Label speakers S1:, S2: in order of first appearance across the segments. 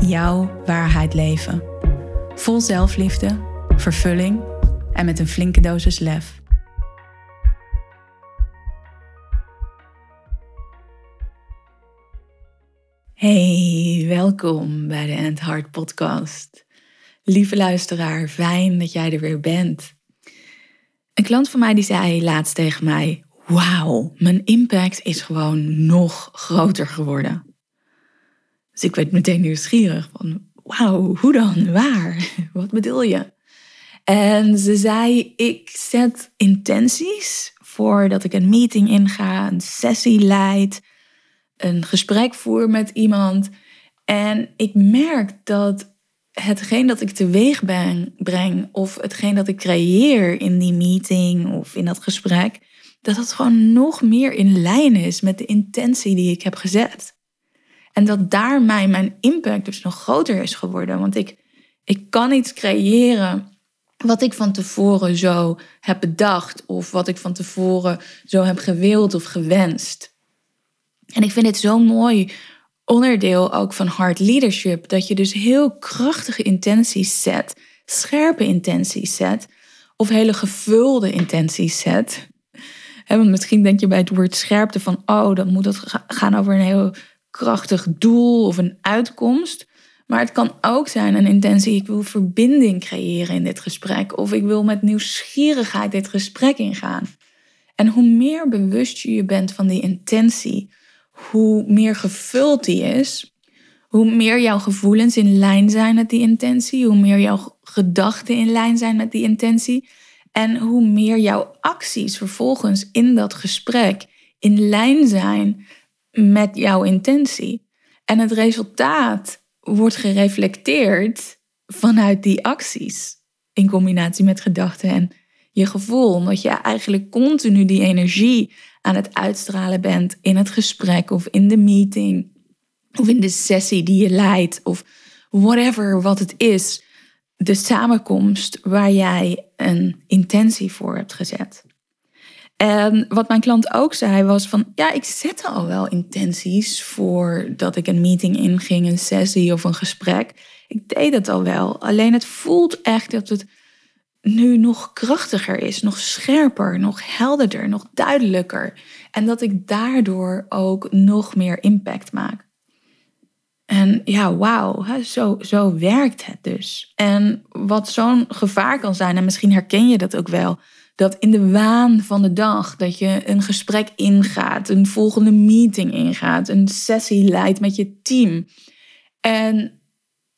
S1: jouw waarheid leven. Vol zelfliefde, vervulling en met een flinke dosis lef. Hey, welkom bij de End Heart Podcast. Lieve luisteraar, fijn dat jij er weer bent. Een klant van mij die zei laatst tegen mij: Wauw, mijn impact is gewoon nog groter geworden. Dus ik werd meteen nieuwsgierig van, wauw, hoe dan? Waar? Wat bedoel je? En ze zei, ik zet intenties voordat ik een meeting inga, een sessie leid, een gesprek voer met iemand. En ik merk dat hetgeen dat ik teweeg breng, of hetgeen dat ik creëer in die meeting of in dat gesprek, dat het gewoon nog meer in lijn is met de intentie die ik heb gezet. En dat daarmee mijn impact dus nog groter is geworden. Want ik, ik kan iets creëren wat ik van tevoren zo heb bedacht. Of wat ik van tevoren zo heb gewild of gewenst. En ik vind het zo'n mooi onderdeel ook van hard leadership. Dat je dus heel krachtige intenties zet. Scherpe intenties zet. Of hele gevulde intenties zet. want misschien denk je bij het woord scherpte van, oh, dan moet het gaan over een heel krachtig doel of een uitkomst. Maar het kan ook zijn een intentie, ik wil verbinding creëren in dit gesprek. Of ik wil met nieuwsgierigheid dit gesprek ingaan. En hoe meer bewust je je bent van die intentie, hoe meer gevuld die is, hoe meer jouw gevoelens in lijn zijn met die intentie, hoe meer jouw gedachten in lijn zijn met die intentie. En hoe meer jouw acties vervolgens in dat gesprek in lijn zijn met jouw intentie. En het resultaat wordt gereflecteerd vanuit die acties. In combinatie met gedachten en je gevoel. Omdat je eigenlijk continu die energie aan het uitstralen bent in het gesprek of in de meeting. Of in de sessie die je leidt. Of whatever wat het is. De samenkomst waar jij een intentie voor hebt gezet. En wat mijn klant ook zei was van, ja, ik zette al wel intenties voordat ik een meeting inging, een sessie of een gesprek. Ik deed het al wel. Alleen het voelt echt dat het nu nog krachtiger is, nog scherper, nog helderder, nog duidelijker. En dat ik daardoor ook nog meer impact maak. En ja, wauw, zo, zo werkt het dus. En wat zo'n gevaar kan zijn, en misschien herken je dat ook wel dat in de waan van de dag, dat je een gesprek ingaat, een volgende meeting ingaat, een sessie leidt met je team. En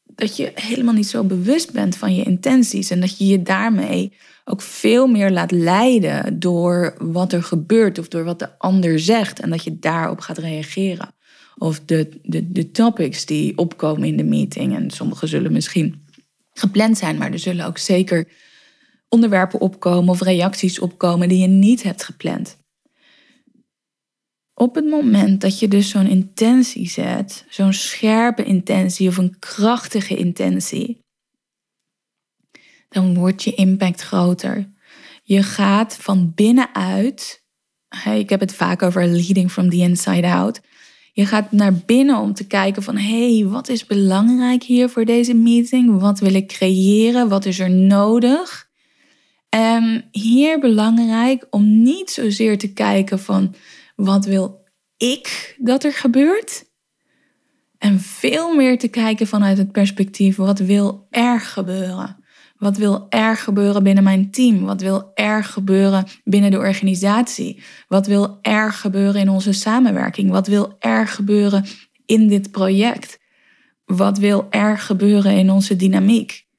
S1: dat je helemaal niet zo bewust bent van je intenties en dat je je daarmee ook veel meer laat leiden door wat er gebeurt of door wat de ander zegt en dat je daarop gaat reageren. Of de, de, de topics die opkomen in de meeting. En sommige zullen misschien gepland zijn, maar er zullen ook zeker onderwerpen opkomen of reacties opkomen die je niet hebt gepland. Op het moment dat je dus zo'n intentie zet, zo'n scherpe intentie of een krachtige intentie, dan wordt je impact groter. Je gaat van binnenuit, ik heb het vaak over leading from the inside out. Je gaat naar binnen om te kijken van hé, hey, wat is belangrijk hier voor deze meeting? Wat wil ik creëren? Wat is er nodig? En hier belangrijk om niet zozeer te kijken van wat wil ik dat er gebeurt. En veel meer te kijken vanuit het perspectief wat wil er gebeuren. Wat wil er gebeuren binnen mijn team? Wat wil er gebeuren binnen de organisatie? Wat wil er gebeuren in onze samenwerking? Wat wil er gebeuren in dit project? Wat wil er gebeuren in onze dynamiek?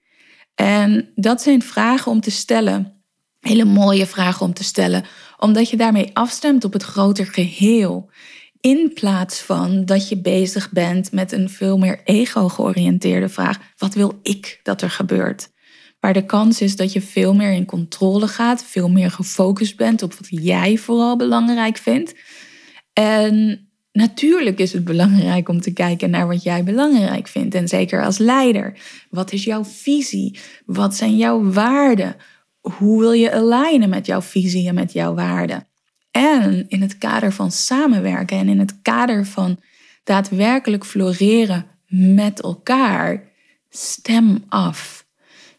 S1: En dat zijn vragen om te stellen. Hele mooie vragen om te stellen, omdat je daarmee afstemt op het groter geheel. In plaats van dat je bezig bent met een veel meer ego-georiënteerde vraag: wat wil ik dat er gebeurt? Waar de kans is dat je veel meer in controle gaat, veel meer gefocust bent op wat jij vooral belangrijk vindt. En natuurlijk is het belangrijk om te kijken naar wat jij belangrijk vindt. En zeker als leider. Wat is jouw visie? Wat zijn jouw waarden? Hoe wil je alignen met jouw visie en met jouw waarden? En in het kader van samenwerken en in het kader van daadwerkelijk floreren met elkaar, stem af.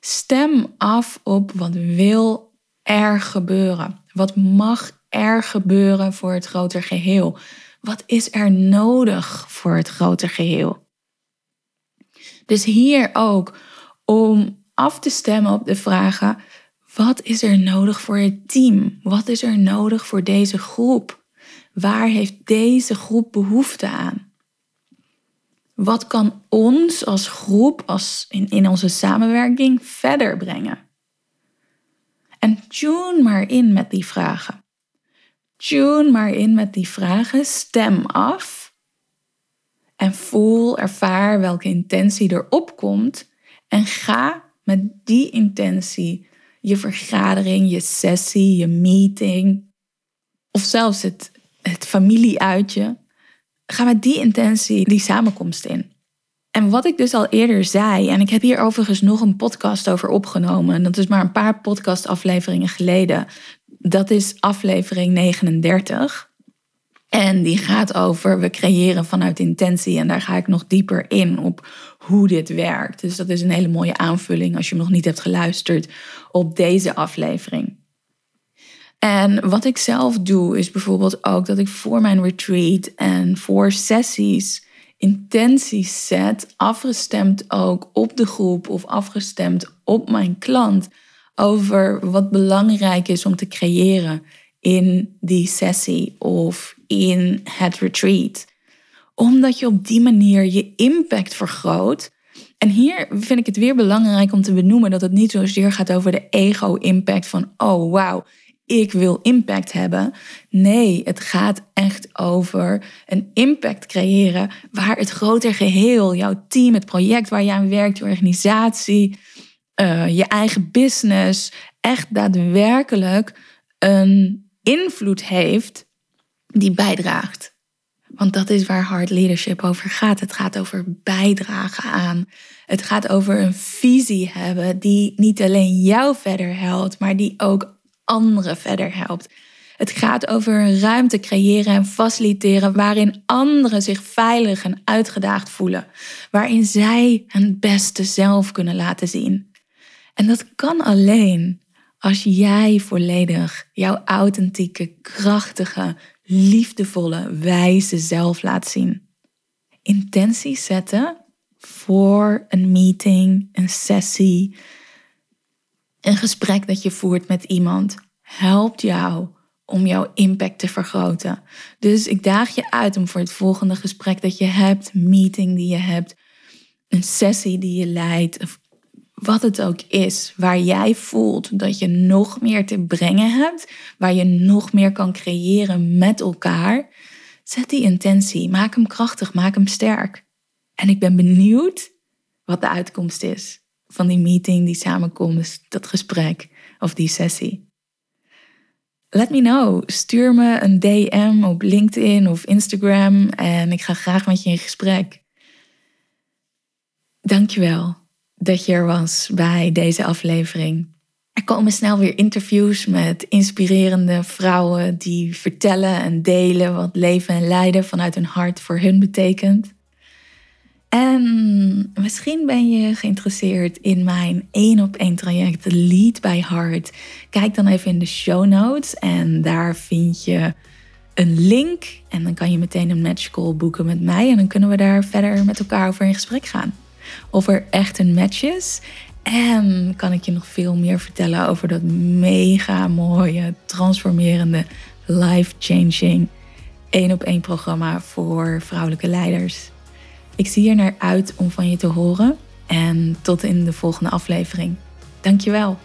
S1: Stem af op wat wil er gebeuren. Wat mag er gebeuren voor het groter geheel? Wat is er nodig voor het groter geheel? Dus hier ook om af te stemmen op de vragen: wat is er nodig voor het team? Wat is er nodig voor deze groep? Waar heeft deze groep behoefte aan? Wat kan ons als groep, als in, in onze samenwerking, verder brengen? En tune maar in met die vragen. Tune maar in met die vragen. Stem af. En voel, ervaar welke intentie erop komt. En ga met die intentie je vergadering, je sessie, je meeting. Of zelfs het, het familieuitje. Ga met die intentie die samenkomst in. En wat ik dus al eerder zei, en ik heb hier overigens nog een podcast over opgenomen, en dat is maar een paar podcastafleveringen geleden. Dat is aflevering 39. En die gaat over we creëren vanuit intentie. En daar ga ik nog dieper in op hoe dit werkt. Dus dat is een hele mooie aanvulling als je nog niet hebt geluisterd op deze aflevering. En wat ik zelf doe is bijvoorbeeld ook dat ik voor mijn retreat en voor sessies intenties zet, afgestemd ook op de groep of afgestemd op mijn klant over wat belangrijk is om te creëren in die sessie of in het retreat. Omdat je op die manier je impact vergroot. En hier vind ik het weer belangrijk om te benoemen dat het niet zozeer gaat over de ego-impact van, oh wauw, ik wil impact hebben. Nee, het gaat echt over een impact creëren waar het groter geheel, jouw team, het project waar je aan werkt, je organisatie, uh, je eigen business, echt daadwerkelijk een invloed heeft die bijdraagt. Want dat is waar hard leadership over gaat. Het gaat over bijdragen aan. Het gaat over een visie hebben die niet alleen jou verder helpt, maar die ook anderen verder helpt. Het gaat over een ruimte creëren en faciliteren waarin anderen zich veilig en uitgedaagd voelen, waarin zij hun beste zelf kunnen laten zien. En dat kan alleen als jij volledig jouw authentieke, krachtige, liefdevolle, wijze zelf laat zien. Intenties zetten voor een meeting, een sessie, een gesprek dat je voert met iemand helpt jou om jouw impact te vergroten. Dus ik daag je uit om voor het volgende gesprek dat je hebt, meeting die je hebt, een sessie die je leidt, of wat het ook is, waar jij voelt dat je nog meer te brengen hebt, waar je nog meer kan creëren met elkaar, zet die intentie, maak hem krachtig, maak hem sterk. En ik ben benieuwd wat de uitkomst is van die meeting, die samenkomst, dat gesprek of die sessie. Let me know. Stuur me een DM op LinkedIn of Instagram en ik ga graag met je in gesprek. Dankjewel dat je er was bij deze aflevering. Er komen snel weer interviews met inspirerende vrouwen die vertellen en delen wat leven en lijden vanuit hun hart voor hun betekent. En misschien ben je geïnteresseerd in mijn één op één traject Lead by Heart. Kijk dan even in de show notes en daar vind je een link. En dan kan je meteen een match call boeken met mij. En dan kunnen we daar verder met elkaar over in gesprek gaan. Of er echt een match is. En kan ik je nog veel meer vertellen over dat mega mooie, transformerende, life-changing één op één programma voor vrouwelijke leiders. Ik zie er naar uit om van je te horen en tot in de volgende aflevering. Dankjewel.